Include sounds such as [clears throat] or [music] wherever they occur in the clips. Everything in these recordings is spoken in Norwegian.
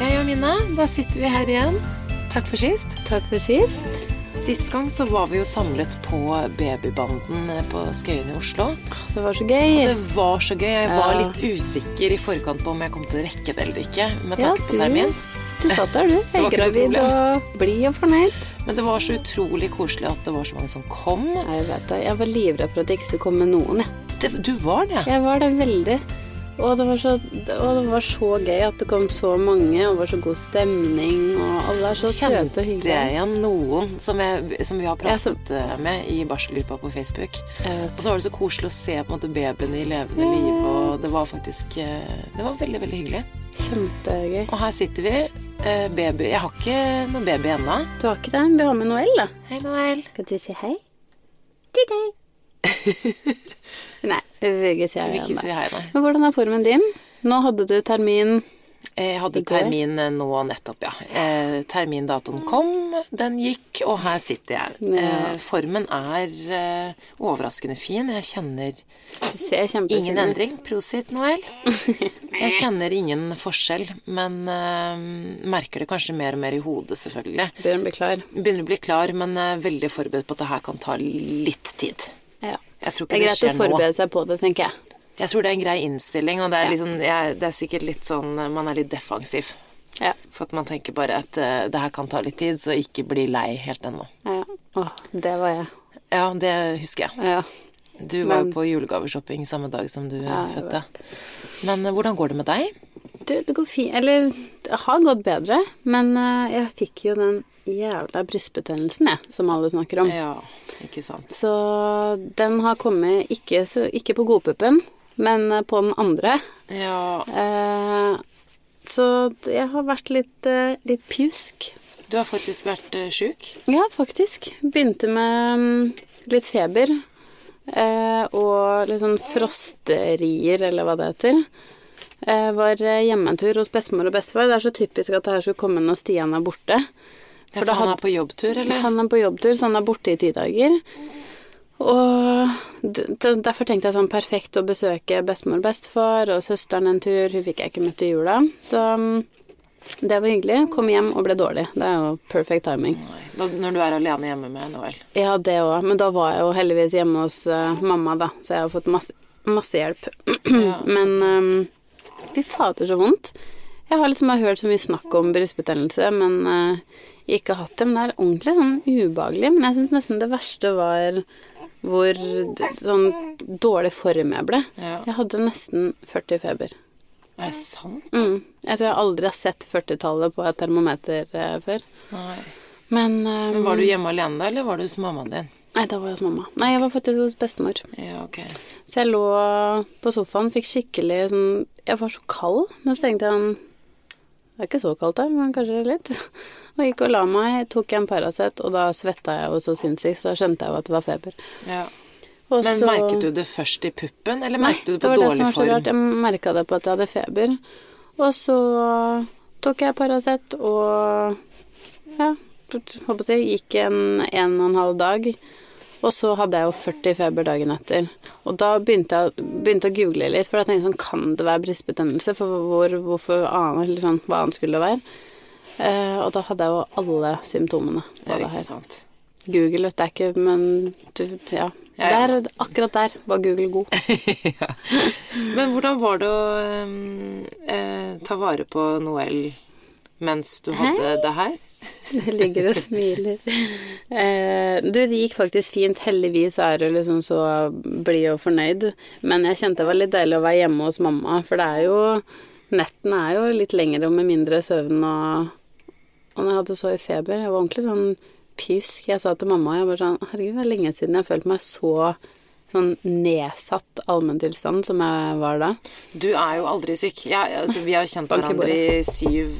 Jeg og Mina, da sitter vi her igjen. Takk for sist. Takk for sist. Sist gang så var vi jo samlet på babybanden på Skøyen i Oslo. Det var så gøy. Det var så gøy. Jeg var Ja. litt usikker i forkant på om jeg kom til å rekke det eller ikke, med Ja, tanke på termin. Du satt der, du. [laughs] Høygravid og blid og fornøyd. Men det var så utrolig koselig at det var så mange som kom. Jeg vet det. Jeg var livredd for at det ikke skulle komme noen, jeg. Det, du var det. Jeg var det veldig. Og det, var så, og det var så gøy at det kom så mange, og det var så god stemning, og alle er så søte og Kjente jeg hyggelige. igjen noen som, jeg, som vi har pratet eh, med i barselgruppa på Facebook. Og så var det så koselig å se på en måte babyene i levende liv, og det var faktisk eh, Det var veldig, veldig hyggelig. Kjempegøy. Og her sitter vi. eh, Baby Jeg har ikke noen baby ennå. Du har ikke det? Vi har med Noel, da. Hei, Noel. Kan du si hei? Til [laughs] deg. Nei, vi vil ikke si hei nei. Men hvordan er formen din? Nå hadde du termin Jeg hadde termin eh, nå nettopp, ja. Eh, termindatoen kom, den gikk, og her sitter jeg. Ja. Eh, formen er overraskende fin. Jeg kjenner ser ingen endring. Prosit, Noel. [laughs] Jeg kjenner ingen forskjell, men merker det kanskje mer og mer i hodet, selvfølgelig. Begynner å bli klar. Begynner å bli klar, men veldig forberedt på at det her kan ta litt tid. Jeg tror Det ikke er det, greit å skjer nå. forberede seg på det, tenker jeg. Jeg tror det er en grei innstilling, og det er, Ja. liksom, jeg, det er sikkert litt sånn Man er litt defensiv. Ja. For at man tenker bare at uh, det her kan ta litt tid, så ikke bli lei helt ennå. ja. Åh, det var jeg. Ja, det husker jeg. Ja. Du var Men- jo på julegaveshopping samme dag som du Ja, fødte. Men uh, hvordan går det med deg? Du, det går fint Eller det har gått bedre, men uh, jeg fikk jo den jævla brystbetennelsen, jeg, som alle snakker om. Ja, ikke sant. Så den har kommet ikke, så, ikke på godpuppen, men eh, på den andre. Ja, Eh, så jeg har vært litt, eh, litt pjusk. du har faktisk vært uh, sjuk. Ja, faktisk. Begynte med mm, litt feber. Eh, og litt sånn frosterier, eller hva det heter. Eh, var eh, tur hos bestemor og bestefar. Det er så typisk at det her skulle komme når Stian er borte. For da han er på jobbtur, eller? Han er på jobbtur, så han er borte i ti dager. Og derfor tenkte jeg sånn perfekt å besøke bestemor og bestefar og søsteren en tur. Hun fikk jeg ikke møtt i jula. Så mm, det var hyggelig. Kom hjem og ble dårlig. Det er jo perfect timing. Da, når du er alene hjemme med Noel. Ja, det òg. Men da var jeg jo heldigvis hjemme hos uh, mamma, da, så jeg har fått masse, masse hjelp. [clears throat] Ja, Men um, fy fader, så vondt. Jeg har liksom bare hørt så mye snakk om brystbetennelse, men uh, ikke hatt det. Men det er ordentlig sånn ubehagelig. Men jeg syns nesten det verste var hvor sånn dårlig form jeg ble. Ja. Jeg hadde nesten 40 feber. Er det sant? Mm. Jeg tror jeg aldri har sett 40-tallet på et termometer uh, før. Nei. Men, eh, Men var du hjemme alene da, eller var du hos mammaen din? Nei, da var jeg hos mamma. Nei, jeg var faktisk hos bestemor. Ja, ok. Så jeg lå på sofaen, fikk skikkelig sånn Jeg var så kald, men så tenkte jeg sånn Det er ikke så kaldt her, men kanskje litt. [laughs] Og gikk og la meg, tok en Paracet, og da svetta jeg jo så sinnssykt, så da skjønte jeg jo at det var feber. Ja. Og Men så- merket du det først i puppen, eller Nei, merket du det på dårlig form? Nei, det var det som var så rart. Jeg merka det på at jeg hadde feber. Og så tok jeg Paracet og ja, håper å si, gikk en en og en halv dag. Og så hadde jeg jo 40 feber dagen etter. Og da begynte jeg begynte å google litt, for jeg tenkte sånn Kan det være brystbetennelse? For hvor, hvorfor annet, eller sånn, hva annet skulle det være? Eh, og da hadde jeg jo alle symptomene på det ikke her. sant. Google vet jeg ikke, men du, ja. Ja, ja. Der, akkurat der var Google god. [laughs] ja. Men hvordan var det å um, eh, ta vare på Noel mens du hadde det her? Du [laughs] ligger og smiler. Eh, du, det gikk faktisk fint. Heldigvis er du liksom så blid og fornøyd. Men jeg kjente det var litt deilig å være hjemme hos mamma, for det er jo Nettene er jo litt lengre og med mindre søvn og Og når jeg hadde så høy feber, jeg var ordentlig sånn pjusk. Jeg sa til mamma jeg bare sånn Herregud, det er lenge siden jeg har følt meg så sånn nedsatt allmenntilstand som jeg var da. Du er jo aldri syk. Jeg, altså, vi har kjent hverandre i syv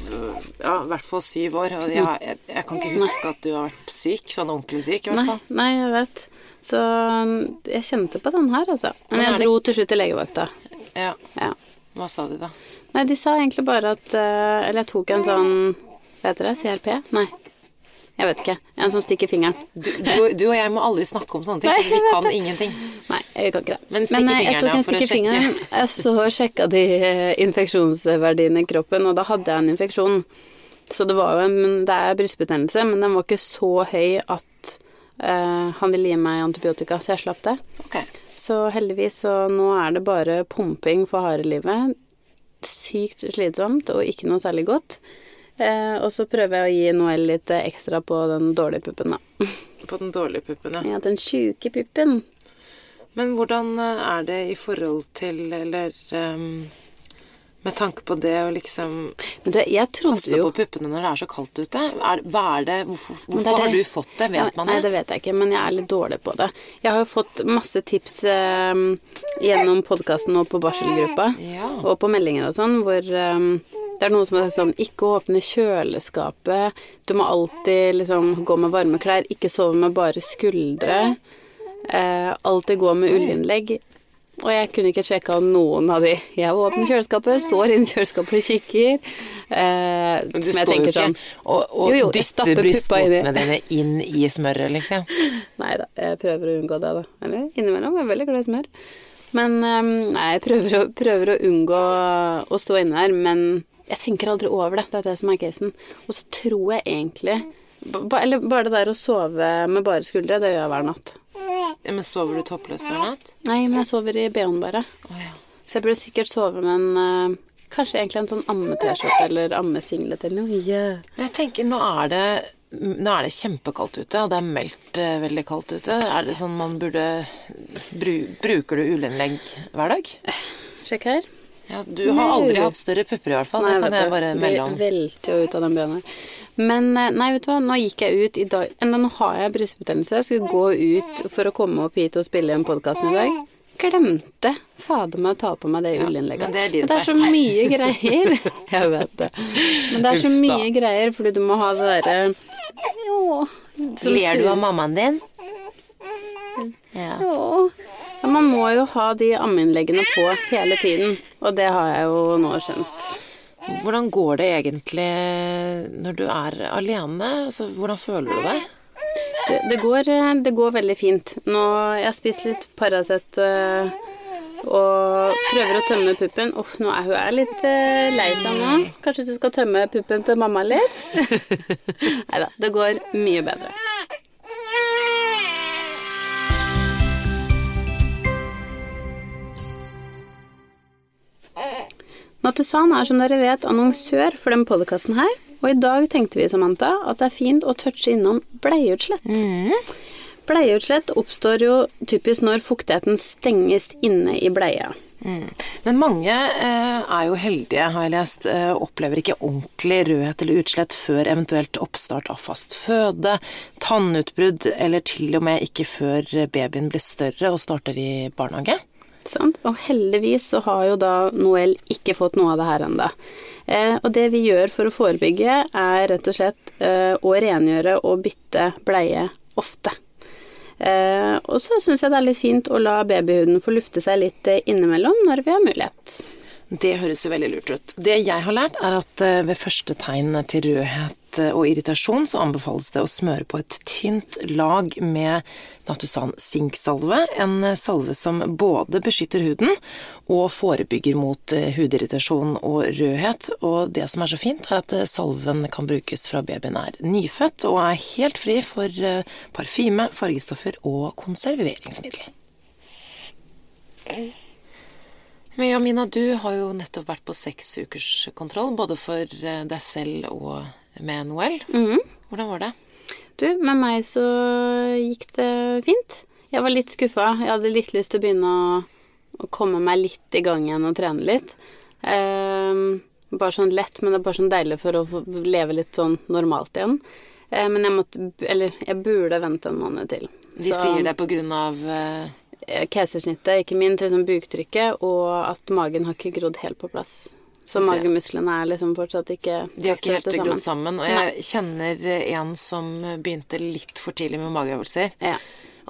Ja, i hvert fall syv år. Og jeg, jeg, jeg kan ikke huske at du har vært syk. Sånn ordentlig syk, i hvert fall. nei, jeg vet. Så jeg kjente på den her, altså. Men jeg dro til slutt til legevakta. Ja. Ja. Hva sa de, da? Nei, de sa egentlig bare at eh, Eller jeg tok en sånn Hva heter det? CLP? Nei. Jeg vet ikke. En som stikker fingeren. Du, du, du og jeg må aldri snakke om sånne ting, for vi kan ingenting. Nei. Jeg kan ikke det. Men Men eh, jeg tok en stikk i fingeren, [laughs] så sjekka de eh, infeksjonsverdiene i kroppen, og da hadde jeg en infeksjon. Så det var jo en Det er brystbetennelse, men den var ikke så høy at eh, han ville gi meg antibiotika, så jeg slapp det. Okay. Så heldigvis, så nå er det bare pumping for harde livet. Sykt slitsomt og ikke noe særlig godt. Eh, og så prøver jeg å gi Noel litt eh, ekstra på den dårlige puppen, da. [laughs] På den dårlige puppen, ja. Ja, den sjuke puppen. Men hvordan eh, er det i forhold til, eller ehm, med tanke på det å liksom Men det, jeg trodde passe jo på puppene når det er så kaldt ute? Er, hva er det, hvorfor hvorfor det er det. har du fått det? Vet man det? Nei, det vet jeg ikke, men jeg er litt dårlig på det. Jeg har jo fått masse tips eh, gjennom podkasten og på barselgruppa, Ja. og på meldinger og sånn, hvor eh, det er noen som har sagt sånn Ikke åpne kjøleskapet. Du må alltid liksom gå med varme klær. Ikke sove med bare skuldre. Eh, alltid gå med ullinnlegg. Og jeg kunne ikke sjekka noen av de. Jeg åpner kjøleskapet, står inne i kjøleskapet og kikker. Eh, Men du står jo ikke sånn og, og Jo, jo, dytter brystvortene dine inn i smøret, liksom. [laughs] Nei da, jeg prøver å unngå det, da. Eller innimellom. Jeg er veldig glad i smør. Men øhm, nei, jeg prøver å, prøver å unngå å stå inne der, men jeg tenker aldri over det. Det er det som er casen. Og så tror jeg egentlig Eller bare det der å sove med bare skuldre, det gjør jeg hver natt. Ja, men sover du toppløs hver natt? Nei, men jeg sover i BH-en bare. Oh, ja. Så jeg burde sikkert sove med en uh, Kanskje egentlig en sånn amme-T-skjorte eller ammesinglet eller noe. Yeah. Men jeg tenker, nå er det nå er det kjempekaldt ute, og det er meldt eh, veldig kaldt ute. Er det sånn man burde bru, Bruker du ulinnlegg hver dag? Sjekk her. Ja, du har aldri hatt større pupper i hvert fall. Nei, det kan jeg bare melde om. Det velter jo ut av den her. Men eh, nei, vet du hva, nå gikk jeg ut i dag Enda nå har jeg brystbetennelse. Jeg skulle gå ut for å komme opp hit og spille inn podkasten i dag. Glemte fader meg å ta på meg det ullinnlegget. men det er din det er så mye greier. [laughs] Jeg vet det. Men det er så Uff mye greier, fordi du må ha det derre. Ler du av mammaen din? Ja. Jo. Ja, man må jo ha de ammeinnleggene på hele tiden, og det har jeg jo nå skjønt. Hvordan går det egentlig når du er alene? Altså, hvordan føler du deg? Det, det, går, det går veldig fint. Nå, jeg har spist litt Paracet øh, og prøver å tømme puppen. Uff, nå er hun er litt øh, lei seg nå. Kanskje du skal tømme puppen til mamma litt? [laughs] Nei da, det går mye bedre. Natusan er som dere vet annonsør for den podkasten her, og i dag tenkte vi Samantha, at det er fint å touche innom bleieutslett. Bleieutslett oppstår jo typisk når fuktigheten stenges inne i bleia. Men mange eh, er jo heldige, har jeg lest, eh, opplever ikke ordentlig rødhet eller utslett før eventuelt oppstart av fast føde, tannutbrudd, eller til og med ikke før babyen blir større og starter i barnehage. Sant? Og heldigvis så har jo da Noel ikke fått noe av det her ennå. Eh, og det vi gjør for å forebygge, er rett og slett eh, å rengjøre og bytte bleie ofte. Eh, og så syns jeg det er litt fint å la babyhuden få lufte seg litt eh, innimellom når vi har mulighet. Det høres jo veldig lurt ut. Det jeg har lært, er at eh, ved første tegn til rødhet eh, og irritasjon, så anbefales det å smøre på et tynt lag med Natusan sinksalve, En salve som både beskytter huden og forebygger mot eh, hudirritasjon og rødhet. Og det som er så fint, er at eh, salven kan brukes fra babyen er nyfødt, og er helt fri for eh, parfyme, fargestoffer og konserveringsmiddel. Men ja, Mina, du har jo nettopp vært på seks ukers kontroll, både for deg selv og med Noel. Hvordan var det? Du, med meg så gikk det fint. Jeg var litt skuffa. Jeg hadde litt lyst til å begynne å, å komme meg litt i gang igjen og trene litt. Ehm, bare sånn lett, men det er bare sånn deilig for å få leve litt sånn normalt igjen. Eh, men jeg måtte Eller jeg burde vente en måned til. De Så- sier det på grunn av eh, keisersnittet, ikke minst liksom buktrykket, og at magen har ikke grodd helt på plass. Så magemusklene er liksom fortsatt ikke De har ikke helt grodd sammen. Og jeg kjenner en som begynte litt for tidlig med mageøvelser. Ja.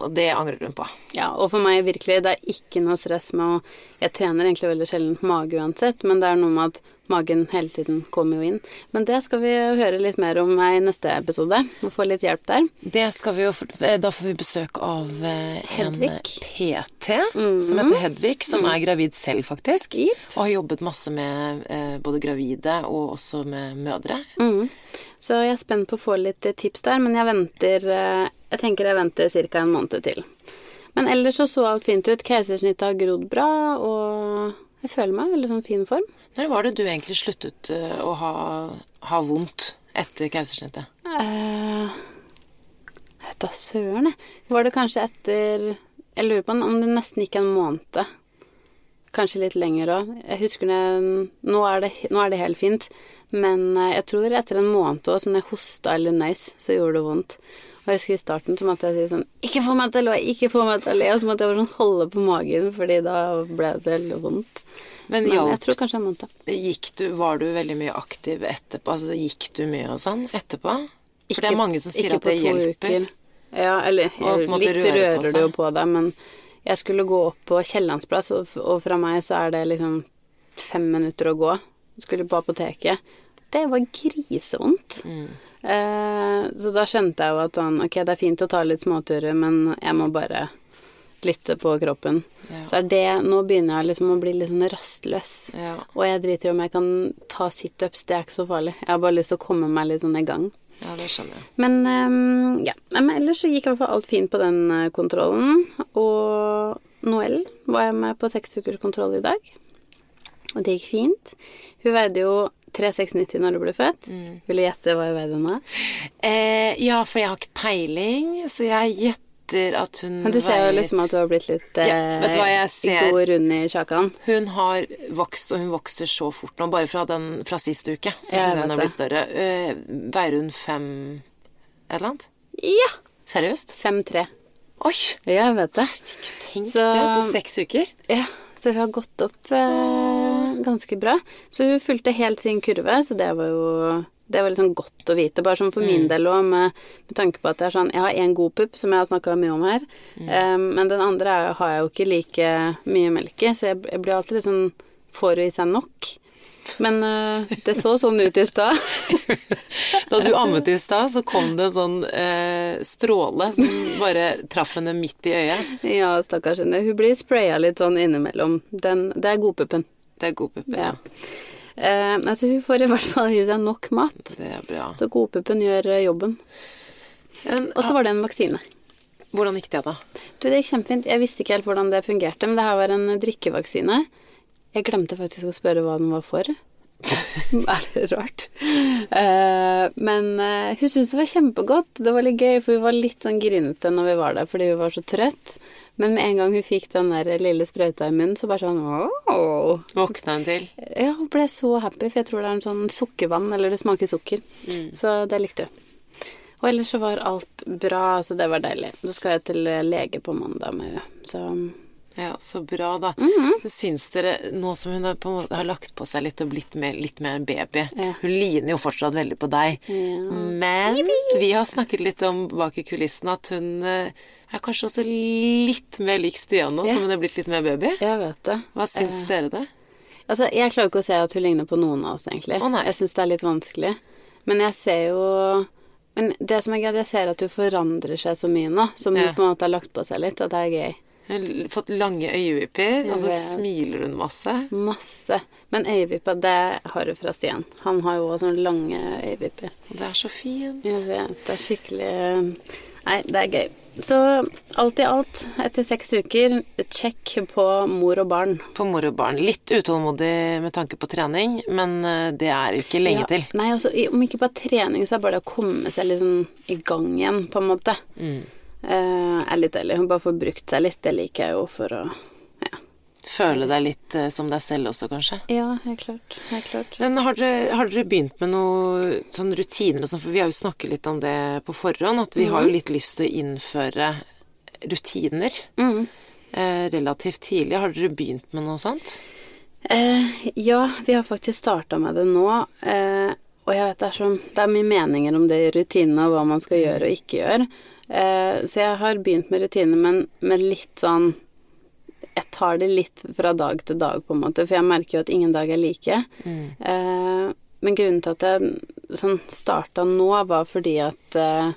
Og det angrer hun på. Ja, og for meg virkelig, det er ikke noe stress med å Jeg trener egentlig veldig sjelden mage uansett, men det er noe med at magen hele tiden kommer jo inn. Men det skal vi høre litt mer om i neste episode, og få litt hjelp der. Det skal vi jo Da får vi besøk av Hedvig. en PT PT som heter Hedvig, som er gravid selv, faktisk. Yep. Og har jobbet masse med eh, både gravide og også med mødre. Mm. Så jeg er spent på å få litt eh, tips der, men jeg venter eh, Jeg tenker jeg venter ca. en måned til. Men ellers så så alt fint ut. Keisersnittet har grodd bra, og jeg føler meg i veldig sånn fin form. Når var det du egentlig sluttet eh, å ha, ha vondt etter keisersnittet? Uh, jeg vet da søren, jeg. Var det kanskje etter Jeg lurer på om det nesten gikk en måned. Kanskje litt lenger òg. Jeg husker det nå er det, nå er det helt fint, men eh, jeg tror etter en måned òg, så når jeg hosta eller nøys, så gjorde det vondt. Og jeg husker i starten så måtte jeg si sånn Ikke få meg til å le, ikke få meg til å le. Og så måtte jeg bare sånn holde på magen, fordi da ble det veldig vondt. Men, Men jeg tror kanskje jeg måtte. Gikk du, var du veldig mye aktiv etterpå? Altså, gikk du mye og sånn etterpå? For det er mange som sier at det hjelper. uker. Ja, eller litt rører du jo på deg, men jeg skulle gå opp på Kiellandsplass, og, og fra meg så er det liksom fem minutter å gå. Skulle på apoteket. Det var grisevondt. Mm. Eh, så da skjønte jeg jo at sånn, ok, det er fint å ta litt småturer, men jeg må bare lytte på kroppen. Ja. Så er det Nå begynner jeg liksom å bli litt sånn rastløs. Ja. Og jeg driter i om jeg kan ta situps, det er ikke så farlig. Jeg har bare lyst til å komme meg litt sånn i gang. ja, det skjønner jeg. Men um, ja, men ellers så gikk i hvert fall alt fint på den eh, kontrollen. Og Noel var jeg med på seksukerskontroll i dag. Og det gikk fint. Hun veide jo 3690 når du ble født. Mm. Vil du gjette hva hun veide nå? Eh, ja, for jeg har ikke peiling, så jeg gjetter at hun Men du ser jo liksom at du har blitt litt Ja, eh, vet du hva jeg ser? god rund i kjakan. Hun har vokst, og hun vokser så fort nå. Bare fra, den, fra sist uke så Jeg syns jeg hun har blitt større. Uh, veier hun fem et eller annet? Ja! Seriøst? 5-3. Oi! Jeg vet det. Tenk Så- det, på seks uker. Ja, så hun har gått opp eh, ganske bra. Så hun fulgte helt sin kurve, så det var jo det var liksom godt å vite. Bare som for min del òg, med, med tanke på at det er sånn Jeg har én god pupp, som jeg har snakka mye om her, eh, men den andre er, har jeg jo ikke like mye melk i, så jeg, jeg blir alltid litt sånn Får hun i seg nok? Men uh, det så sånn ut i stad. [laughs] Da du ammet i stad, så kom det en sånn uh, stråle som bare traff henne midt i øyet. ja, stakkars henne. Hun blir spraya litt sånn innimellom. Den, det er godpuppen. Det er god ja. Ja. Eh, altså, hun får i hvert fall i seg nok mat. Det er bra. Så godpuppen gjør eh, jobben. Og så var det en vaksine. hvordan gikk det, da? Du, det gikk kjempefint. Jeg visste ikke helt hvordan det fungerte, men det her var en drikkevaksine. Jeg glemte faktisk å spørre hva den var for. [laughs] er det rart? Eh, men eh, hun syntes det var kjempegodt. Det var litt gøy, for hun var litt sånn grinete når vi var der fordi hun var så trøtt. Men med en gang hun fikk den der lille sprøyta i munnen, så bare sånn åh. Våkna hun til? Ja, hun ble så happy, for jeg tror det er en sånn sukkervann, eller det smaker sukker. Så det likte hun. Og ellers så var alt bra, så det var deilig. Så skal jeg til lege på mandag med henne, så Ja, så bra, da. Mhm. Syns dere, nå som hun har, på måte har lagt på seg litt og blitt mer, litt mer baby Ja. Hun ligner jo fortsatt veldig på deg. Men vi har snakket litt om bak i kulissene at hun eh, er kanskje også litt mer lik Stian nå, Ja. som hun er blitt litt mer baby. jeg vet det. Hva syns dere det? Altså, jeg klarer ikke å se at hun ligner på noen av oss, egentlig. Å, nei. jeg syns det er litt vanskelig. Men jeg ser jo Men det som er gøy, jeg ser at hun forandrer seg så mye nå, som hun på en måte har lagt på seg litt, at det er gøy. Fått lange øyevipper, og så smiler hun masse. Masse. Men øyevippa, det har du fra Stian. Han har jo også sånne lange øyevipper. Det er så fint. Jeg vet, det er skikkelig Nei, det er gøy. Så alt i alt, etter seks uker, check på mor og barn. På mor og barn. Litt utålmodig med tanke på trening, men eh, det er ikke lenge Ja, til. Nei, altså, om ikke bare trening, så er det bare det å komme seg sånn i gang igjen, på en måte. Mm. Eh, er litt deilig. Hun bare får brukt seg litt, det liker jeg jo for å Ja, Føle deg litt eh, som deg selv også, kanskje. ja helt klart. Helt klart. Men har dere, har dere begynt med noen sånn rutiner og sånn, for vi har jo snakket litt om det på forhånd, at vi har jo litt lyst til å innføre rutiner Mm. eh, relativt tidlig. Har dere begynt med noe sånt? Eh, ja, vi har faktisk starta med det nå. Eh, og jeg vet det er, så, det er mye meninger om det i rutinene og hva man skal gjøre og ikke gjøre. Eh, så jeg har begynt med rutiner, men med litt sånn Jeg tar det litt fra dag til dag, på en måte, for jeg merker jo at ingen dag er like. Mm. Eh, men grunnen til at jeg sånn starta nå, var fordi at eh,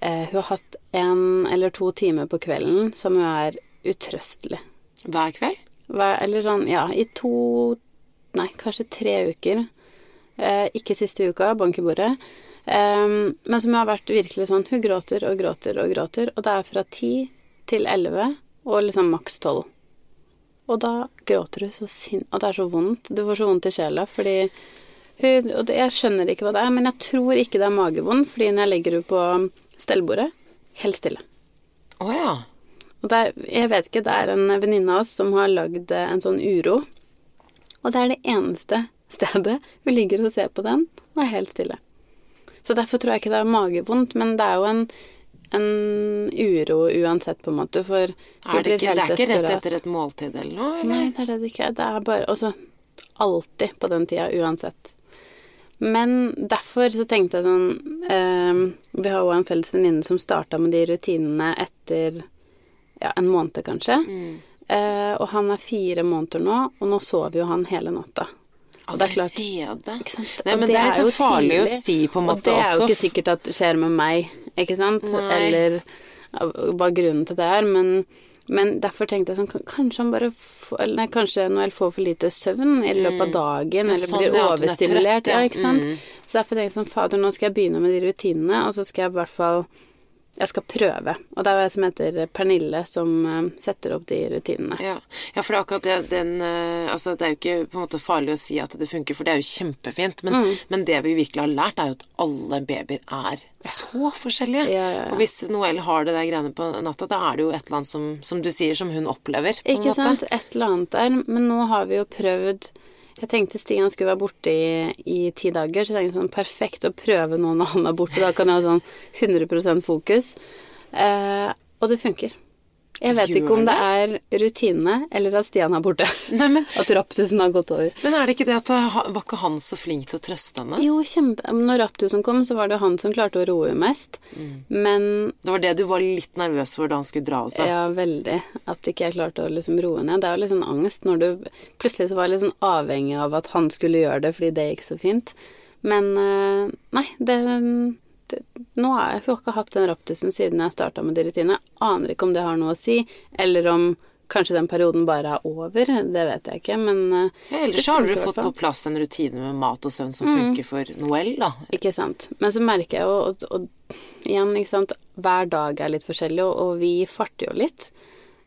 eh, hun har hatt en eller to timer på kvelden som hun er utrøstelig. Hver kveld? Hver, eller sånn, ja, i to Nei, kanskje tre uker. Eh, ikke siste uka, bank i bordet. Eh, men som har vært virkelig sånn Hun gråter og gråter og gråter, og det er fra ti til elleve og liksom maks tolv. Og da gråter hun så sinn... Og det er så vondt. Du får så vondt i sjela fordi hun Og jeg skjønner ikke hva det er, men jeg tror ikke det er magevond, fordi når jeg legger henne på stellbordet, helt stille. Å ja. Og det er, jeg vet ikke, det er en venninne av oss som har lagd eh, en sånn uro. Og det er det eneste stedet hun ligger og ser på den og er helt stille. Så derfor tror jeg ikke det er magevondt, men det er jo en, en uro uansett, på en måte, for Er det, ikke, det er ikke rett etter et måltid eller noe? Eller? Nei, det er det det ikke er. Det er bare Altså alltid på den tida, uansett. Men derfor så tenkte jeg sånn eh, Vi har jo en felles venninne som starta med de rutinene etter ja, en måned, kanskje. Mm. Eh, og han er fire måneder nå, og nå sover jo han hele natta. Det er Allerede? Ikke sant? Nei, men det er liksom jo farlig å si på en Og det er jo også. ikke sikkert at det skjer med meg, ikke sant? Nei. Eller hva grunnen til det er, men, men derfor tenkte jeg sånn Kanskje han bare får, eller nei, kanskje Noel får for lite søvn i løpet av dagen, eller sånn, blir er overstimulert. trøtt, ja. ja, ikke sant? Mm. Så derfor tenkte jeg sånn Fader, nå skal jeg begynne med de rutinene, og så skal jeg i hvert fall Jeg skal prøve. Og det er jeg som heter Pernille, som eh, setter opp de rutinene. Ja. ja, for det er akkurat det den eh, Altså, det er jo ikke på en måte farlig å si at det funker, for det er jo kjempefint. Men, Mm. men det vi virkelig har lært, er jo at alle babyer er så forskjellige. Ja, ja. Og hvis Noel har det der greiene på natta, da er det jo et eller annet som, som du sier, som hun opplever. Ikke sant? Et eller annet der. Men nå har vi jo prøvd Jeg tenkte Stian skulle være borte i, i ti dager, så jeg tenkte sånn perfekt å prøve noe når han er borte. Da kan jeg ha sånn 100% fokus. Eh, og det funker. Jeg vet ikke om det er rutine eller at Stian er borte. Nei, men, [laughs] At raptusen har gått over. men er det ikke det at ha- var ikke han så flink til å trøste henne? Jo, kjempe Når raptusen kom, så var det han som klarte å roe mest. Mm. Men Det var det du var litt nervøs for da han skulle dra også? Ja, veldig. At ikke jeg klarte å liksom roe ned. Det er jo litt sånn angst når du Plutselig så var jeg litt sånn avhengig av at han skulle gjøre det fordi det gikk så fint. Men eh, nei, det, det Nå har jeg, ikke hatt den raptusen siden jeg starta med de rutinene. Aner ikke om det har noe å si, eller om kanskje den perioden bare er over. Det vet jeg ikke, men eh, Ja, ellers har hvert fått på plass en rutine med mat og søvn som Mm. funker for Noel, da. Ikke sant. Men så merker jeg jo og, og, igjen, ikke sant, hver dag er litt forskjellig, og, og vi farter jo litt.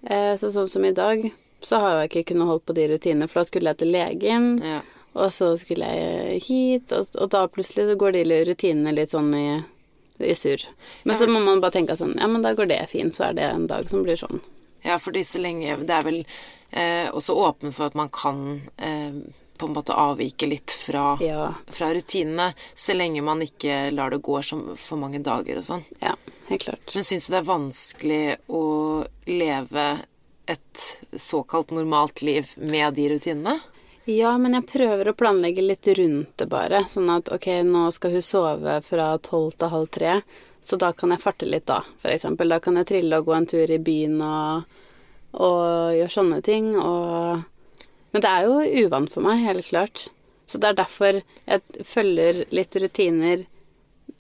Eh, så sånn som i dag, så har jeg ikke kunnet holdt på de rutinene, for da skulle jeg til legen, Ja. Og så skulle jeg hit, og, og da plutselig så går de rutinene litt sånn i, i surr. Men så må man bare tenke sånn, ja, men da går det fint, så er det en dag som blir sånn. Ja, fordi så lenge Det er vel eh, også åpen for at man kan eh, på en måte avvike litt fra, Ja, fra rutinene, så lenge man ikke lar det gå som for mange dager og sånn. ja, helt klart. Men syns du det er vanskelig å leve et såkalt normalt liv med de rutinene? Ja, men jeg prøver å planlegge litt rundt det bare. Sånn at ok, nå skal hun sove fra tolv til halv tre, så da kan jeg farte litt da, for eksempel. Da kan jeg trille og gå en tur i byen og, og gjøre sånne ting. Og Men det er jo uvant for meg, helt klart. Så det er derfor jeg følger litt rutiner,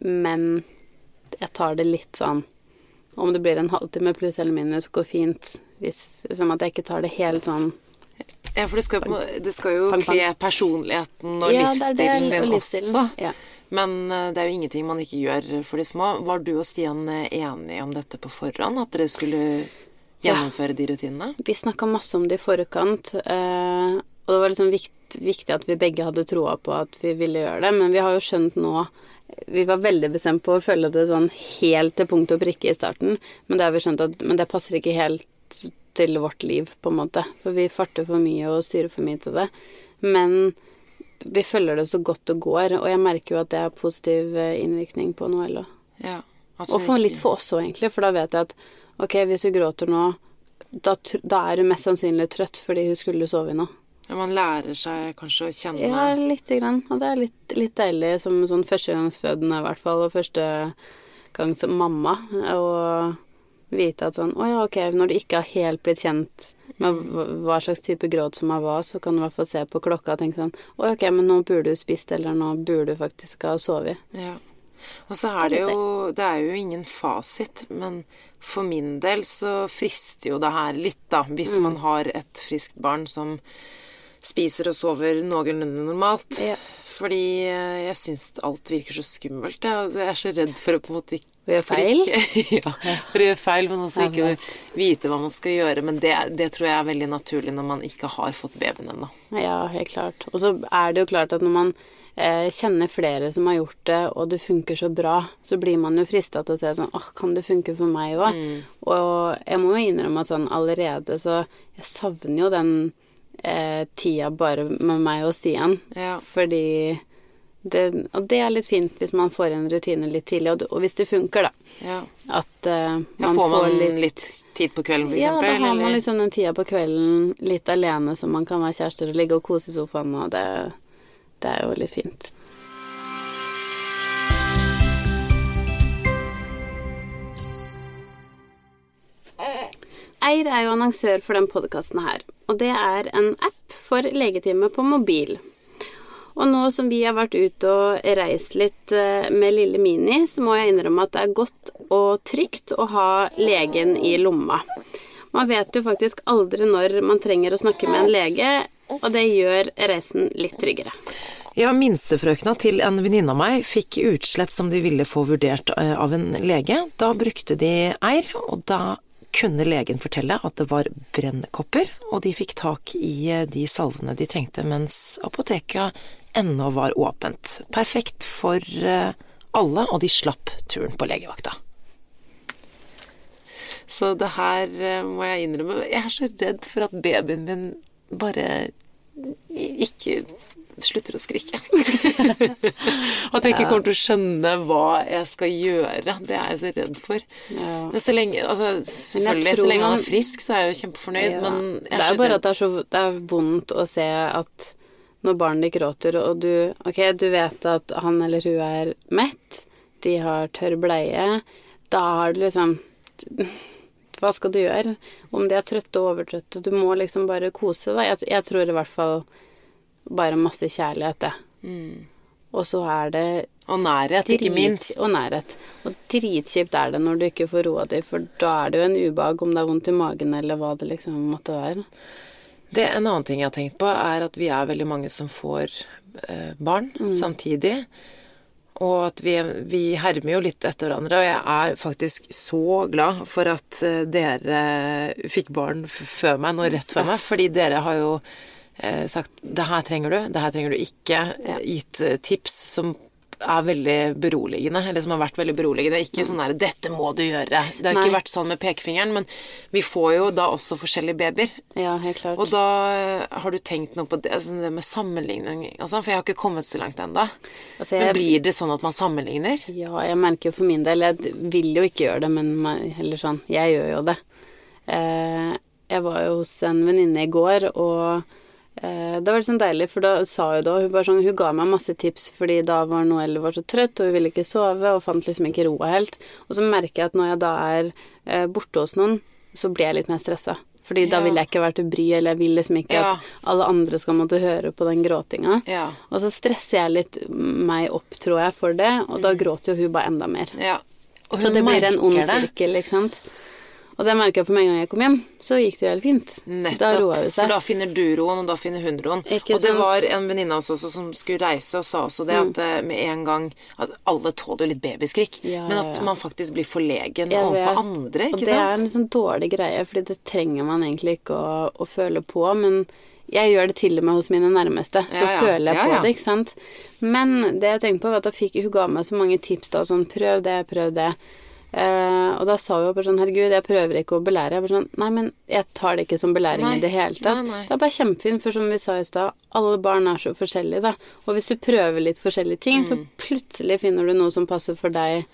men jeg tar det litt sånn Om det blir en halvtime pluss eller minus, går fint. Hvis, som at jeg ikke tar det helt sånn Ja, for det skal, jo det skal jo kle personligheten og Ja, livsstilen din og livsstilen. også. Ja. Men eh, det er jo ingenting man ikke gjør for de små. Var du og Stian eh, enige om dette på forhånd? At dere skulle gjennomføre de rutinene? Vi snakka masse om det i forkant, eh, og det var liksom vikt, viktig at vi begge hadde troa på at vi ville gjøre det, men vi har jo skjønt nå Vi var veldig bestemt på å følge det sånn helt til punkt og prikke i starten, men det har vi skjønt at Men det passer ikke helt til vårt liv, på en måte, for vi farter for mye og styrer for mye til det. Men vi følger det så godt det går, og jeg merker jo at det har positiv eh, innvirkning på Noel òg. Ja. at Og for litt for oss òg, egentlig, for da vet jeg at ok, hvis hun gråter nå, da, da er hun mest sannsynlig trøtt fordi hun skulle sove i Ja, Man lærer seg kanskje å kjenne Ja, lite grann. Og det er litt, litt deilig som sånn førstegangsfødende, i hvert fall, og første gang som mamma, å vite at sånn Å ja, ok, når du ikke har helt blitt kjent med hva slags type gråt som er var, så kan du i hvert fall se på klokka og tenke sånn Å ok, men nå burde du spist, eller nå burde du faktisk ha sovet. Ja. Og så er det jo Det er jo ingen fasit, men for min del så frister jo det her litt, da, hvis Mm. man har et friskt barn som spiser og sover noenlunde normalt. Ja. Fordi eh, jeg syns alt virker så skummelt. Jeg, altså, er så redd for å på en måte ikke gjøre feil? [laughs] Ja, for å gjøre feil, men også ikke vite hva man skal gjøre. Men det, det tror jeg er veldig naturlig når man ikke har fått babyen ennå. Ja, helt klart. Og så er det jo klart at når man eh, kjenner flere som har gjort det, og det funker så bra, så blir man jo frista til å se sånn Åh, kan det funke for meg òg? Og jeg må jo innrømme at sånn allerede så Jeg savner jo den eh, tida bare med meg og Stian. Ja. Fordi det, Og det er litt fint hvis man får en rutine litt tidlig, og, og hvis det funker, da. ja. At eh, ja man får man får litt... litt tid på kvelden, for ja, da har man liksom den tida på kvelden litt alene så man kan være kjærester og ligge og kose i sofaen, og det, det er jo litt fint. Eir er jo annonsør for den podkasten her, og det er en app for legetime på mobil. Og nå som vi har vært ute og reist litt eh, med lille Mini, så må jeg innrømme at det er godt og trygt å ha legen i lomma. Man vet jo faktisk aldri når man trenger å snakke med en lege, og det gjør reisen litt tryggere. Ja, minstefrøkna til en venninne av meg fikk utslett som de ville få vurdert eh, av en lege. Da brukte de Eir, og da kunne legen fortelle at det var brennkopper, og de fikk tak i eh, de salvene de trengte mens apoteket ennå var åpent. Perfekt for eh, alle, og de slapp turen på legevakta. Så det her eh, må jeg innrømme Jeg er så redd for at babyen min bare ikke slutter å skrike. [laughs] [laughs] at jeg ikke kommer til å skjønne hva jeg skal gjøre. Det er jeg så redd for. Ja. Men så lenge, altså, selvfølgelig, så lenge han er frisk, så er jeg jo kjempefornøyd, Ja. men jeg det er jo bare redd. at det er så det er vondt å se at når barnet ditt gråter, og du Ok, du vet at han eller hun er mett, de har tørr bleie, da har du liksom Hva skal du gjøre? Om de er trøtte og overtrøtte, du må liksom bare kose deg. Jeg, jeg tror i hvert fall bare masse kjærlighet, det. Mm. Og så er det Og nærhet, ikke minst. og nærhet. Og dritkjipt er det når du ikke får roa di, for da er det jo en ubehag om det er vondt i magen eller hva det liksom måtte være. Det En annen ting jeg har tenkt på, er at vi er veldig mange som får eh, barn Mm. samtidig. Og at vi, vi hermer jo litt etter hverandre. Og jeg er faktisk så glad for at eh, dere fikk barn før meg, nå rett før meg. Fordi dere har jo sagt 'det her trenger du', 'det her trenger du ikke'. Ja. Gitt eh, tips som er veldig beroligende, eller som har vært veldig beroligende. Ikke sånn der 'dette må du gjøre'. Det har Nei. ikke vært sånn med pekefingeren, men vi får jo da også forskjellige babyer. Ja, helt klart. Og da eh, har du tenkt noe på det, altså det med sammenligning og sånn, for jeg har ikke kommet så langt ennå. Altså, Men blir det sånn at man sammenligner? ja, jeg merker jo for min del Jeg vil jo ikke gjøre det, men heller sånn, jeg gjør jo det. Eh, jeg var jo hos en venninne i går, og eh, det var sånn deilig, for da sa hun da Hun, bare sånn, hun ga meg masse tips, fordi da var Noelle var så trøtt, og hun ville ikke sove, og fant liksom ikke roa helt. Og så merker jeg at når jeg da er eh, borte hos noen, så blir jeg litt mer stressa. Fordi da Ja. vil jeg ikke være til bry, eller jeg vil liksom ikke Ja. at alle andre skal måtte høre på den gråtinga. Ja. Og så stresser jeg litt meg opp, tror jeg, for det, og da gråter jo hun bare enda mer. Så det blir en ond sirkel, ikke sant. Og det merka jeg for med en gang jeg kom hjem, så gikk det helt fint. Nettopp. Da roa hun For da finner du roen, og da finner hun roen. Ikke og det sant? Mm. var en venninne av oss også som skulle reise, og sa også det at eh, med en gang at Alle tåler jo litt babyskrik, Ja, men at man faktisk blir forlegen overfor andre, Og det det er en sånn dårlig greie, fordi det trenger man egentlig ikke å, å føle på, men jeg gjør det til og med hos mine nærmeste, så Ja, ja. føler jeg på ja. det, ikke sant. Men det jeg tenkte på, var at fikk hun ga meg så mange tips da, sånn prøv det, prøv det. Eh, og da sa hun bare sånn herregud, jeg prøver ikke å belære. Jeg bare sånn nei, men jeg tar det ikke som belæring Nei. i det hele tatt. Nei, nei. Det er bare kjempefint, for som vi sa i stad, alle barn er så forskjellige, da. Og hvis du prøver litt forskjellige ting, Mm. så plutselig finner du noe som passer for deg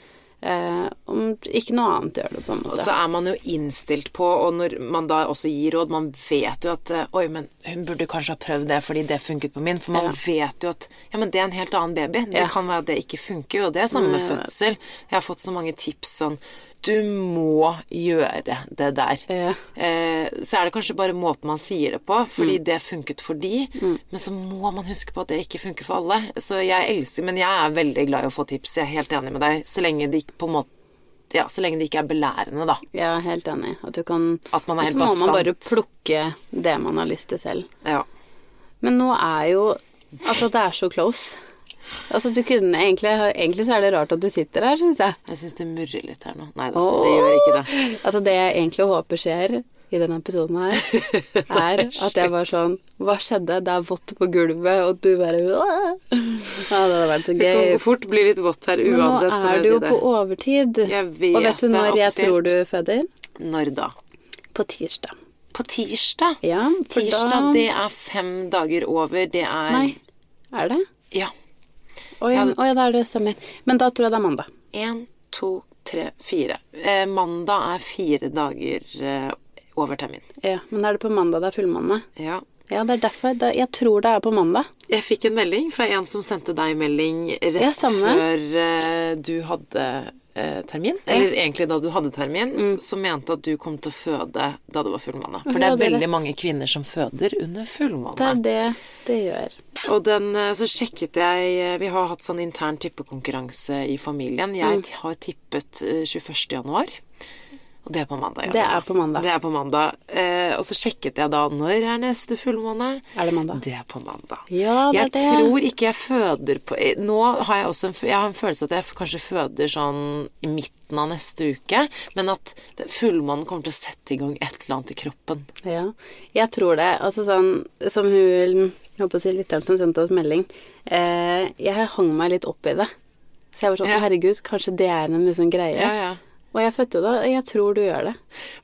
Eh, om ikke noe annet gjør det, på en måte. Og så er man jo innstilt på, og når man da også gir råd Man vet jo at eh, Oi, men hun burde kanskje ha prøvd det fordi det funket på min. For man Ja. vet jo at Ja, men det er en helt annen baby. Det kan være at det ikke funker. Og det er samme med vet. fødsel. Jeg har fått så mange tips sånn Du må gjøre det der. Ja. Eh, så er det kanskje bare måten man sier det på, fordi Mm. det funket for de. Men så må man huske på at det ikke funker for alle. Så jeg elsker Men jeg er veldig glad i å få tips. Jeg er helt enig med deg. Så lenge det ikke måte ja, så lenge det ikke er belærende, da. Er helt enig. At du kan At man er Så må man bare plukke det man har lyst til selv. Ja. Men nå er jo Altså, det er så close. Altså, du kunne egentlig Egentlig så er det rart at du sitter her, syns jeg. Jeg syns det murrer litt her nå. Nei da, oh. det gjør ikke det. Altså, det jeg egentlig håper skjer i denne episoden her, er [laughs] at jeg var sånn Hva skjedde? Det er vått på gulvet, og du bare «Åh!» Ja, det hadde vært så gøy. Det kan fort bli litt vått her uansett. Men nå uansett, kan er du jo det. på overtid. Jeg vet og vet du når jeg tror du føder? Når da? På tirsdag. På tirsdag? Ja, Tirsdag, da det er fem dager over. Det er Nei, er det? Ja. Å ja, Ja, det- ja, det er det stemmer. Men da tror jeg det er mandag. Én, to, tre, fire. Eh, mandag er fire dager eh, over termin. Ja, Men er det på mandag det er fullmåne? Ja. Ja, det er derfor. Det, jeg tror det er på mandag. Jeg fikk en melding fra en som sendte deg melding rett Ja, før eh, du hadde eh, termin. Eller egentlig da du hadde termin, som mente at du kom til å føde da det var fullmåne. For det er veldig mange kvinner som føder under fullmåne. Det er det det gjør. Og den, eh, så sjekket jeg eh, Vi har hatt sånn intern tippekonkurranse i familien. Jeg Mm. har tippet eh, 21. januar. Og det er på mandag. ja. Det er på mandag. Det er på mandag. Eh, og så sjekket jeg da når er neste fullmåne. Er det mandag? Det er på mandag. Ja, det er jeg tror ikke jeg føder på eh, Nå har jeg også en, jeg har en følelse at jeg kanskje føder sånn i midten av neste uke. Men at det- fullmånen kommer til å sette i gang et eller annet i kroppen. Ja, jeg tror det. Altså sånn som hun Jeg håper å si lytteren som sendte oss melding. Eh, jeg hang meg litt opp i det. Så jeg var sånn Ja. Herregud, kanskje det er en liksom greie. Ja, ja. Og jeg fødte jo da. Jeg tror du gjør det.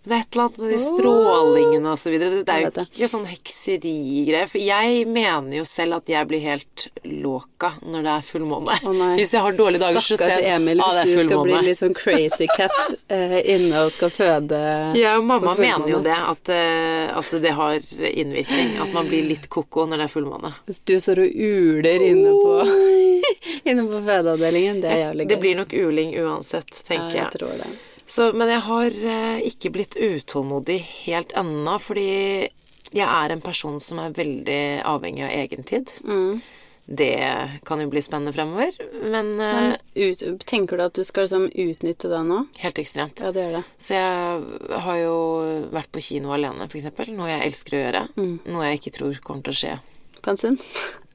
Men det er et eller annet med de strålingene og så videre. Det, er jo ikke sånn hekserigreier. For jeg mener jo selv at jeg blir helt låka når det er fullmåne. [laughs] Hvis jeg har dårlige dager, så ser Stakkars jeg Emil, ah, hvis det er du skal bli litt sånn crazy cat [laughs] eh, inne og skal føde Ja, og mamma mener jo det, at, eh, at det har innvirkning. At man blir litt ko-ko når det er fullmåne. Hvis du står og uler inne på, [laughs] inne på fødeavdelingen, det er jævlig gøy. Det blir nok uling uansett, tenker ja, jeg. jeg tror det. Så, men jeg har eh, ikke blitt utålmodig helt ennå, fordi jeg er en person som er veldig avhengig av egentid. Mm. Det kan jo bli spennende fremover, men, eh, Men ut, tenker du at du skal liksom utnytte det nå? helt ekstremt. Ja, det gjør det. Så jeg har jo vært på kino alene, eksempel. Noe jeg elsker å gjøre. Mm. Noe jeg ikke tror kommer til å skje På en stund.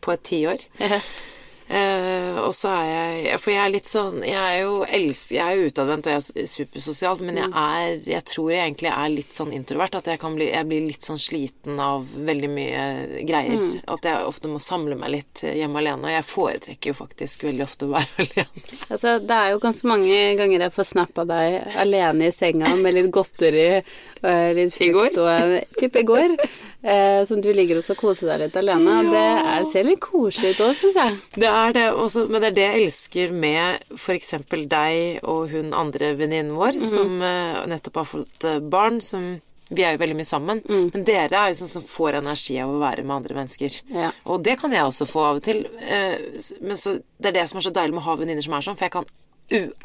på et tiår. [laughs] Eh, og så er jeg For jeg er litt sånn Jeg er jo els, Jeg er utadvendt og jeg er supersosialt, men jeg er Jeg tror jeg egentlig er litt sånn introvert. At jeg kan bli Jeg blir litt sånn sliten av veldig mye greier. At jeg ofte må samle meg litt hjemme alene. Og jeg foretrekker jo faktisk veldig ofte å være [laughs] alene. Altså, det er jo ganske mange ganger jeg får snap av deg alene i senga med litt godteri, eh, litt frukt og en Typ i går. Eh, som du ligger og skal kose deg litt alene. Ja. Det er, ser litt koselig ut òg, syns jeg. Det er det, også, men det er det jeg elsker med f.eks. deg og hun andre venninnen vår, som eh, nettopp har fått eh, barn, som vi er jo veldig mye sammen. Men dere er jo sånn som får energi av å være med andre mennesker. Ja. Og det kan jeg også få av og til. eh, Men så, det er det som er så deilig med å ha venninner som er sånn, for jeg kan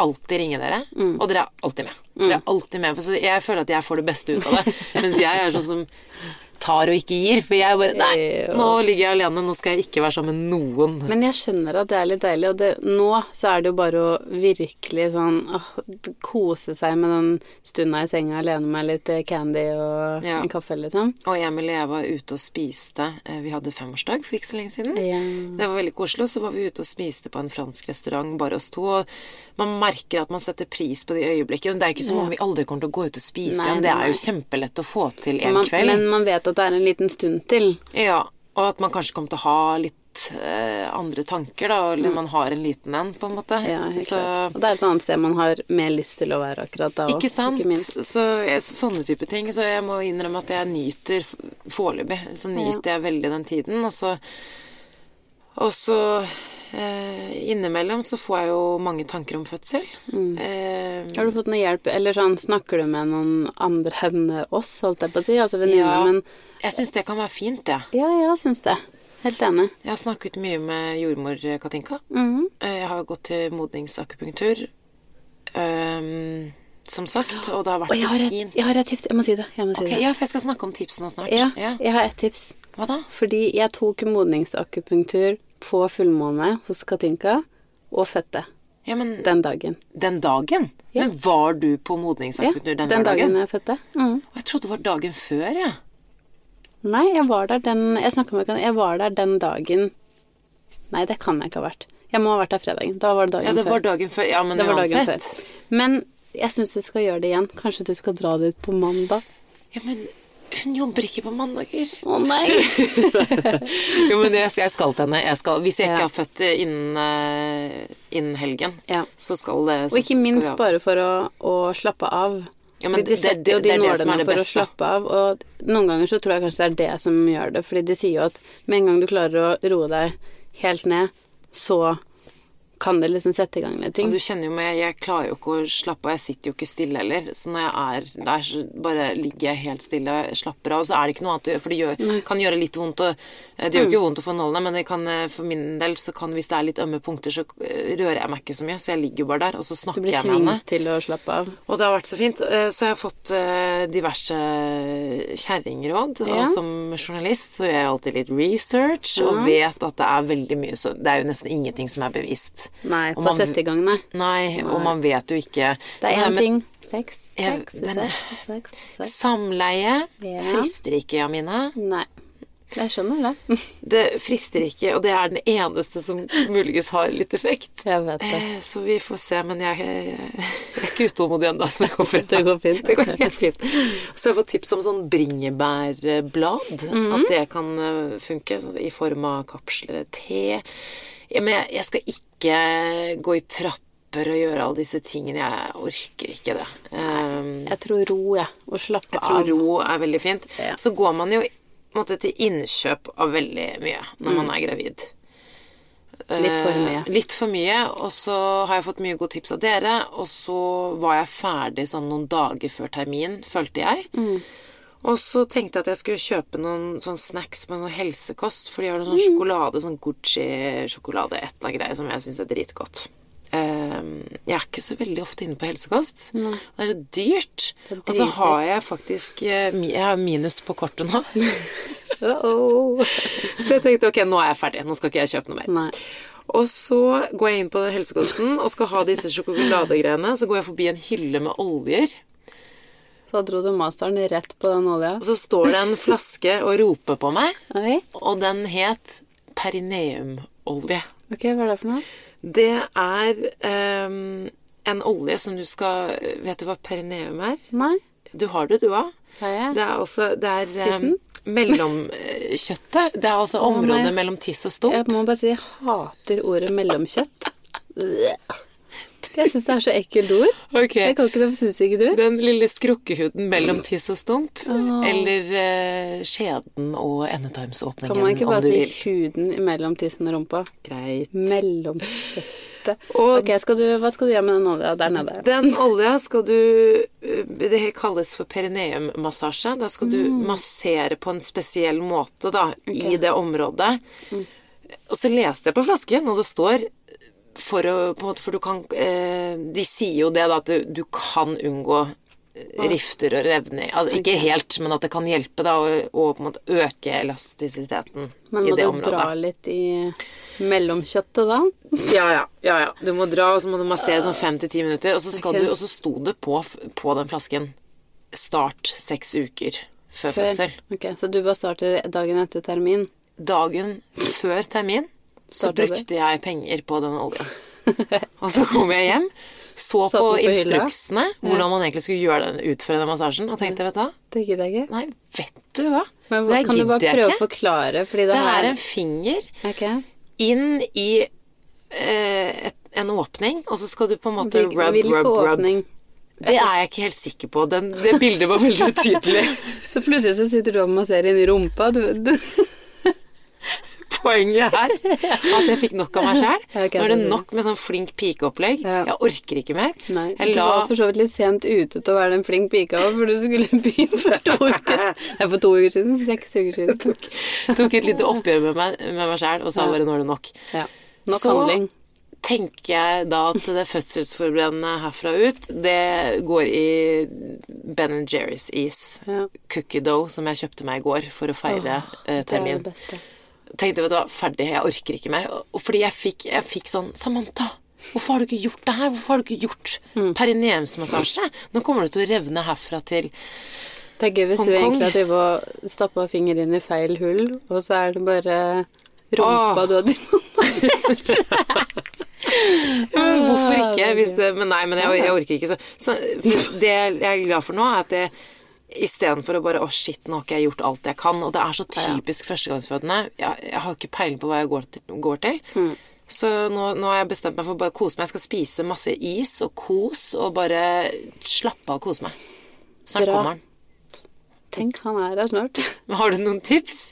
alltid ringe dere, og dere er alltid med. Dere er alltid med, så jeg føler at jeg får det beste ut av det. [laughs] mens jeg er sånn som tar og ikke gir. For jeg bare Nei, nå ligger jeg alene, nå skal jeg ikke være sammen med noen. Men jeg skjønner at det er litt deilig, og det, nå så er det jo bare å virkelig sånn åh, kose seg med den stunda i senga alene med litt candy og Ja. en kaffe, liksom. Og Emil og jeg var ute og spiste. eh, Vi hadde femårsdag for ikke så lenge siden. Ja. Det var veldig koselig. Og så var vi ute og spiste på en fransk restaurant, bare oss to. Og man merker at man setter pris på de øyeblikkene. Det er ikke som om vi aldri kommer til å gå ut og spise Nei, igjen. Det er jo kjempelett å få til en Man, kveld. men man vet at det er en liten stund til. Ja, og at man kanskje kommer til å ha litt eh, andre tanker, da. Eller man har en liten en, på en måte. Mm. Ja, så. Og det er et annet sted man har mer lyst til å være akkurat da òg. Ikke sant? minst. så sånne type ting. Så jeg må innrømme at jeg nyter foreløpig. Så nyter jeg veldig den tiden. Og så Og så Eh, innimellom så får jeg jo mange tanker om fødsel. Eh, Har du fått noe hjelp, eller sånn, snakker du med noen andre enn oss, holdt jeg på å si, altså venninner, Ja. men jeg syns det kan være fint, jeg. ja, jeg syns det. Helt enig. Jeg har snakket mye med jordmor Katinka. Mhm. Eh, Jeg har gått til modningsakupunktur, Um, som sagt, og det har vært så har, et, fint. jeg har et tips, jeg må si det. Må si okay, det. ja, for jeg skal snakke om tipsene snart. Ja, Ja. jeg har et tips. Hva da? Fordi jeg tok modningsakupunktur på fullmåne hos Katinka, og fødte Ja, men den, den dagen. dagen? Ja. Men var du på Ja, den, den dagen dagen? jeg fødte. Og Jeg trodde det var dagen før, jeg. Nei, jeg var der den Jeg snakka med Jeg var der den dagen Nei, det kan jeg ikke ha vært. Jeg må ha vært der fredagen. Da var det dagen Ja, det før. var dagen før. Ja, men det uansett. Men jeg syns du skal gjøre det igjen. Kanskje du skal dra dit på mandag. Ja, men hun jobber ikke på mandager. Å nei! [laughs] jo, men jeg, jeg skal til henne. Jeg skal, hvis jeg ikke Ja. har født innen, eh, innen helgen, Ja. så skal det så Og ikke minst bare for å, å slappe av. Ja, men de det- setter det- jo de det det som er nålene for å slappe av, og noen ganger så tror jeg kanskje det er det som gjør det, fordi de sier jo at med en gang du klarer å roe deg helt ned, så kan det liksom sette i gang litt Og ting. du kjenner jo meg, jeg klarer jo ikke å slappe av, jeg sitter jo ikke stille heller. Så når jeg er der, så bare ligger jeg helt stille og slapper av. Og så er det ikke noe annet å gjøre, for det gjør, kan gjøre litt vondt. Og, eh, det gjør ikke vondt å få nålene, men kan, eh, for min del så kan, hvis det er litt ømme punkter, så eh, rører jeg meg ikke så mye. Så jeg ligger jo bare der, og så snakker jeg med henne. Du blir tvunget til å slappe av. Og det har vært så fint. Eh, Så jeg har fått eh, diverse kjerringråd. Ja. Og som journalist så gjør jeg alltid litt research, og vet at det er veldig mye så Det er jo nesten ingenting som er bevisst. Nei, på man- sette i gang, nei. Nei, og man vet jo ikke Det er én ting. Sex, sex, sex, sex, sex. Samleie Ja. frister ikke, Jamine. Nei. Jeg skjønner det. [laughs] Det frister ikke, og det er den eneste som muligens har litt effekt. Jeg vet det. Eh, Så vi får se, men jeg, jeg, jeg er ikke utålmodig ennå, så det går fint. [laughs] Det går fint. Det går helt fint. Så jeg får tips om sånn bringebærblad, Mhm. at det kan eh, funke i form av kapsler, te. Ja, men jeg, jeg skal ikke gå i trapper og gjøre alle disse tingene. Jeg orker ikke det. Um, Jeg tror ro, jeg. Og slappe jeg tror av. ro er veldig fint. Ja. Så går man jo måte, til innkjøp av veldig mye når man er gravid. Mm. Litt for mye. Eh, litt for mye. Og så har jeg fått mye gode tips av dere, og så var jeg ferdig sånn noen dager før termin, følte jeg. Mm. Og så tenkte jeg at jeg skulle kjøpe noen sånn snacks med noe helsekost, for de har noe Mm. sånn sjokolade, sånn Gucci-sjokolade, et eller annet greier som jeg syns er dritgodt. Ehm, jeg er ikke så veldig ofte inne på helsekost. Det er dyrt. Det er Og så har jeg faktisk eh, Jeg har minus på kortet nå. [laughs] Uh-oh. [laughs] Så jeg tenkte ok, nå er jeg ferdig. Nå skal ikke jeg kjøpe noe mer. Nei. Og så går jeg inn på den helsekosten og skal ha disse sjokoladegreiene. Så går jeg forbi en hylle med oljer. Så dro du masteren rett på den olja. Og så står det en flaske og roper på meg, okay. og den het perineumolje. Ok, hva er det for noe? Det er ehm, en olje som du skal Vet du hva perineum er? Nei. Du har det, du òg. Det er også Det er Tissen? um, mellomkjøttet. Det er altså området mellom tiss og stump. Jeg må bare si jeg hater ordet mellomkjøtt. [laughs] Jeg syns det er så ekkelt ord. Okay. Jeg kan ikke det, syns ikke du? Den lille skrukkehuden mellom tiss og stump. Eller eh, skjeden og endetarmsåpningen, Kan man ikke bare si vil. huden mellom tissen og rumpa? Greit. Mellomkjøttet. Og- Ok, skal du, hva skal du gjøre med den olja der nede? Den olja skal du eh, Det kalles for perineummassasje. Da skal du Mm. massere på en spesiell måte da, i det området. Mm. Og så leste jeg på flasken, og det står for å på en måte, For du kan eh, De sier jo det, da, at du, kan unngå eh, rifter og revning. Altså ikke helt, men at det kan hjelpe da å, på en måte øke elastisiteten Men i må du dra litt i mellomkjøttet da? Ja, ja, ja, ja. Du må dra, og så må du massere sånn fem til ti minutter. Og så, skal okay. du, og så sto det på, på den flasken Start seks uker før, Før. fødsel. Ok, så du bare starter dagen etter termin? Dagen før termin så brukte jeg penger på den olja. og så kom jeg hjem, så på på hylla? instruksene hvordan man egentlig skulle gjøre den, utføre den massasjen, og tenkte, vet du hva Det gidder jeg ikke. Nei, vet du hva? Men det kan du bare prøve å forklare, fordi det, Det her er en finger okay. inn i eh, et, en åpning, og så skal du på en måte Hvil- rub, Hvilken rub, rub. åpning? Det er jeg ikke helt sikker på. Den, det bildet var veldig utydelig. [laughs] Så plutselig så sitter du og masserer inn i rumpa. Du, du, poenget her. [laughs] At jeg fikk nok av meg sjæl. Nå er det nok med sånn flink pikeopplegg. Ja. Jeg orker ikke mer. Nei, la... du var for så vidt litt sent ute til å være den flink pika òg, for du skulle [laughs] begynt for to uker. Nei, for to uker siden. Seks uker siden. [laughs] tok et lite oppgjør med meg, med meg sjæl og sa bare nå er det nok. Ja. Nok Så- handling. tenker jeg da at det fødselsforberedende herfra ut, det går i Ben Jerry's is. Ja. Cookie dough som jeg kjøpte meg i går for å feire eh, Det er det beste. Tenkte vet du hva, ferdig, jeg orker ikke mer. Og fordi jeg fikk, jeg fikk sånn Samantha, hvorfor har du ikke gjort det her? Hvorfor har du ikke gjort Mm. perineumsmassasje? Nå kommer du til å revne herfra til Det er gøy hvis du egentlig har drevet og stappa fingeren inn i feil hull, og så er det bare rumpa Åh. du har drevet [laughs] hvorfor ikke? Hvis det, men nei, men jeg, jeg orker ikke. Så, så det jeg er glad for nå, er at jeg Istedenfor å bare Å, shit, nå har ikke jeg gjort alt jeg kan. Og det er så typisk førstegangsfødende. Jeg, jeg har ikke peiling på hva jeg går til. Går til. Så nå, nå har jeg bestemt meg for å bare kose meg. Jeg skal spise masse is og kos og bare slappe av og kose meg. Snart Bra. kommer han. Tenk, han er her snart. [laughs] Har du noen tips?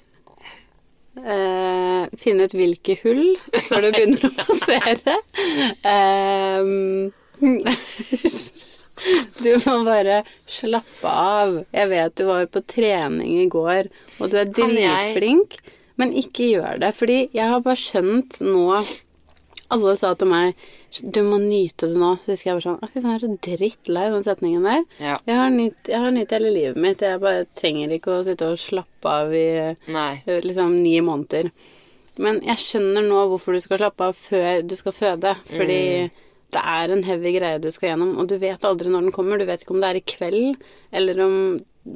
Eh, finne ut hvilke hull før du begynner å massere. [laughs] Ehm, [laughs] [laughs] du må bare slappe av. Jeg vet du var på trening i går, og du er dritflink, men ikke gjør det. Fordi jeg har bare skjønt nå Alle sa til meg du må nyte det nå. Så husker jeg bare sånn Å, fy faen, jeg er så drittlei den setningen der. Ja. Jeg har nytt jeg har nytt hele livet mitt. Jeg bare trenger ikke å sitte og slappe av i Nei. liksom ni måneder. Men jeg skjønner nå hvorfor du skal slappe av før du skal føde. Fordi det er en heavy greie du skal gjennom, og du vet aldri når den kommer. Du vet ikke om det er i kveld eller om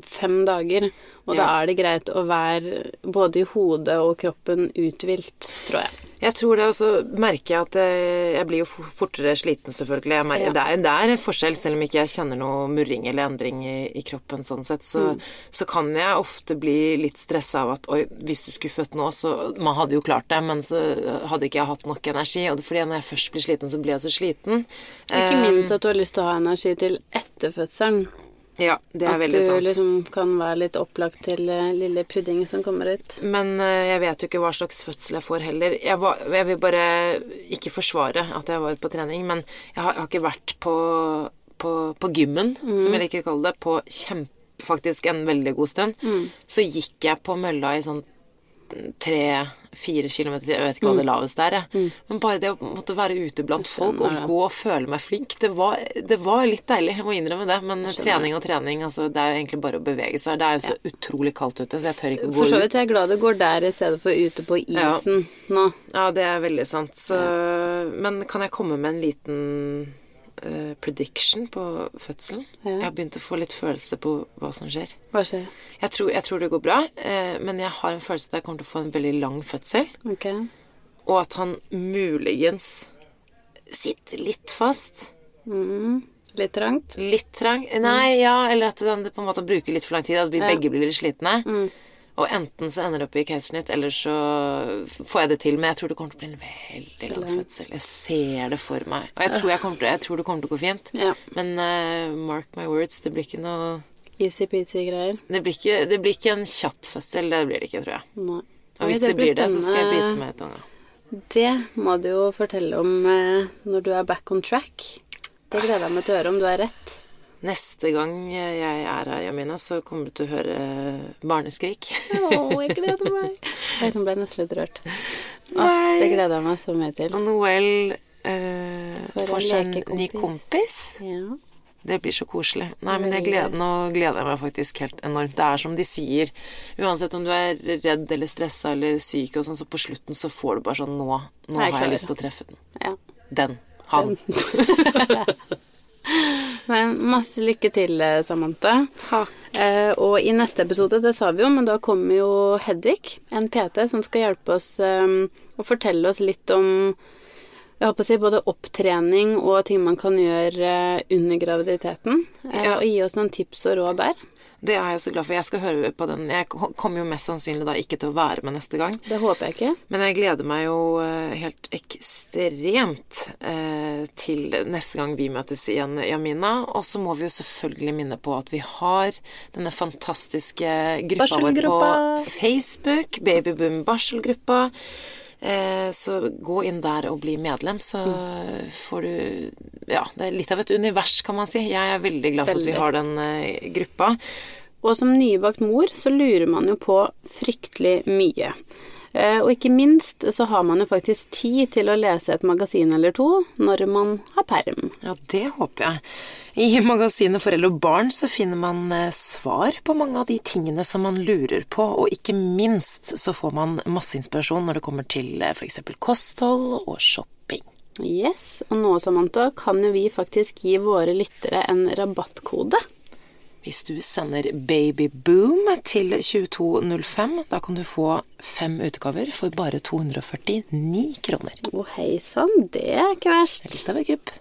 fem dager. Og da er det greit å være både i hodet og kroppen uthvilt, tror jeg. Jeg tror det, og så merker jeg at eh, jeg blir jo fortere sliten, selvfølgelig. Merker, Ja. det, er, det er en forskjell, selv om ikke jeg kjenner noe murring eller endring i, i kroppen sånn sett, så, så kan jeg ofte bli litt stressa av at oi, hvis du skulle født nå, så Man hadde jo klart det, men så hadde ikke jeg hatt nok energi. Og det, fordi når jeg først blir sliten, så blir jeg så sliten. Ikke Eh, minst at du har lyst til å ha energi til etter fødselen. Ja, det er At veldig du sant. liksom kan være litt opplagt til eh, lille pudding som kommer ut. Men eh, jeg vet jo ikke hva slags fødsel jeg får heller. Jeg, var, jeg vil bare ikke forsvare at jeg var på trening, men jeg har, jeg har ikke vært på, på, på gymmen, som jeg liker å kalle det, på kjempe, faktisk en veldig god stund. Så gikk jeg på mølla i sånn tre-fire kilometer, jeg vet ikke hva det laveste er, jeg. Men bare det å måtte være ute blant folk og gå og føle meg flink, det var, det var litt deilig, jeg må innrømme det. Men trening og trening, altså det er jo egentlig bare å bevege seg. Det er jo så utrolig kaldt ute, så jeg tør ikke å gå For så ut. vidt jeg er glad du går der i stedet for ute på Ja. isen nå. Ja, det er veldig sant. Så, Men kan jeg komme med en liten eh, prediction på fødselen? Ja. Jeg har begynt å få litt følelse på hva som skjer. Hva skjer? Jeg tror, jeg tror det går bra, eh, men jeg har en følelse at jeg kommer til å få en veldig lang fødsel. Ok. Og at han muligens sitter litt fast. Mm. Litt trangt? Litt trang. Nei, ja, eller at den på en måte bruker litt for lang tid. At vi Ja. begge blir litt slitne. Mm. Og enten så ender det opp i keisersnitt, eller så får jeg det til. Men jeg tror det kommer til å bli en veldig lang fødsel. Jeg ser det for meg. Og jeg tror, jeg kommer til, jeg tror det kommer til å gå fint. Ja. Men uh, mark my words, det blir ikke noe Easy-peasy greier. det det blir ikke en kjapp fødsel. Det blir det ikke, tror jeg. Nei. Og Oi, hvis det, blir det, så skal jeg spennende. bite meg i tunga. Det må du jo fortelle om eh, når du er back on track. Det gleder jeg meg til å høre om du har rett. Neste gang jeg er her, Jamina, så kommer du til å høre barneskrik. Å, jeg gleder meg. Nå ble jeg nesten litt rørt. Å, det gleder jeg meg så mye til. Og Noel eh, får seg en ny kompis. Ja. Det blir så koselig. Nei, men jeg gleder, nå gleder jeg meg faktisk helt enormt. Det er som de sier, uansett om du er redd eller stressa eller syk og sånn, så på slutten så får du bare sånn Nå, nå Jeg har jeg lyst til å treffe den. ja. Den. Han. [laughs] [laughs] Men masse lykke til, eh, Samantha. Takk. Eh, og i neste episode, det sa vi jo, men da kommer jo Hedvig, en PT, som skal hjelpe oss eh, og fortelle oss litt om jeg håper å si både opptrening og ting man kan gjøre eh, under graviditeten. Eh, Ja. Og gi oss noen tips og råd der. Det er jeg så glad for. Jeg skal høre på den. Jeg kommer jo mest sannsynlig da ikke til å være med neste gang. Det håper jeg ikke. Men jeg gleder meg jo eh, helt ekstremt eh, til neste gang vi møtes igjen, Jamina. Og så må vi jo selvfølgelig minne på at vi har denne fantastiske gruppa vår på Facebook. Babyboom barselgruppa. Eh, så gå inn der og bli medlem, så får du Ja, det er litt av et univers, kan man si. Jeg er veldig glad for veldig. at vi har den eh, gruppa. Og som nybakt mor så lurer man jo på fryktelig mye. Eh, og ikke minst så har man jo faktisk tid til å lese et magasin eller to når man har perm. Ja, det håper jeg. I magasinet Foreldre og barn så finner man eh, svar på mange av de tingene som man lurer på, og ikke minst så får man masse inspirasjon når det kommer til eh, f.eks. kosthold og shopping. Yes, og nå, Samantha, kan jo vi faktisk gi våre lyttere en rabattkode. Hvis du sender Babyboom til 2205, da kan du få fem utgaver for bare 249 kroner. Å, hei sann, det er ikke verst. Litt av et kupp.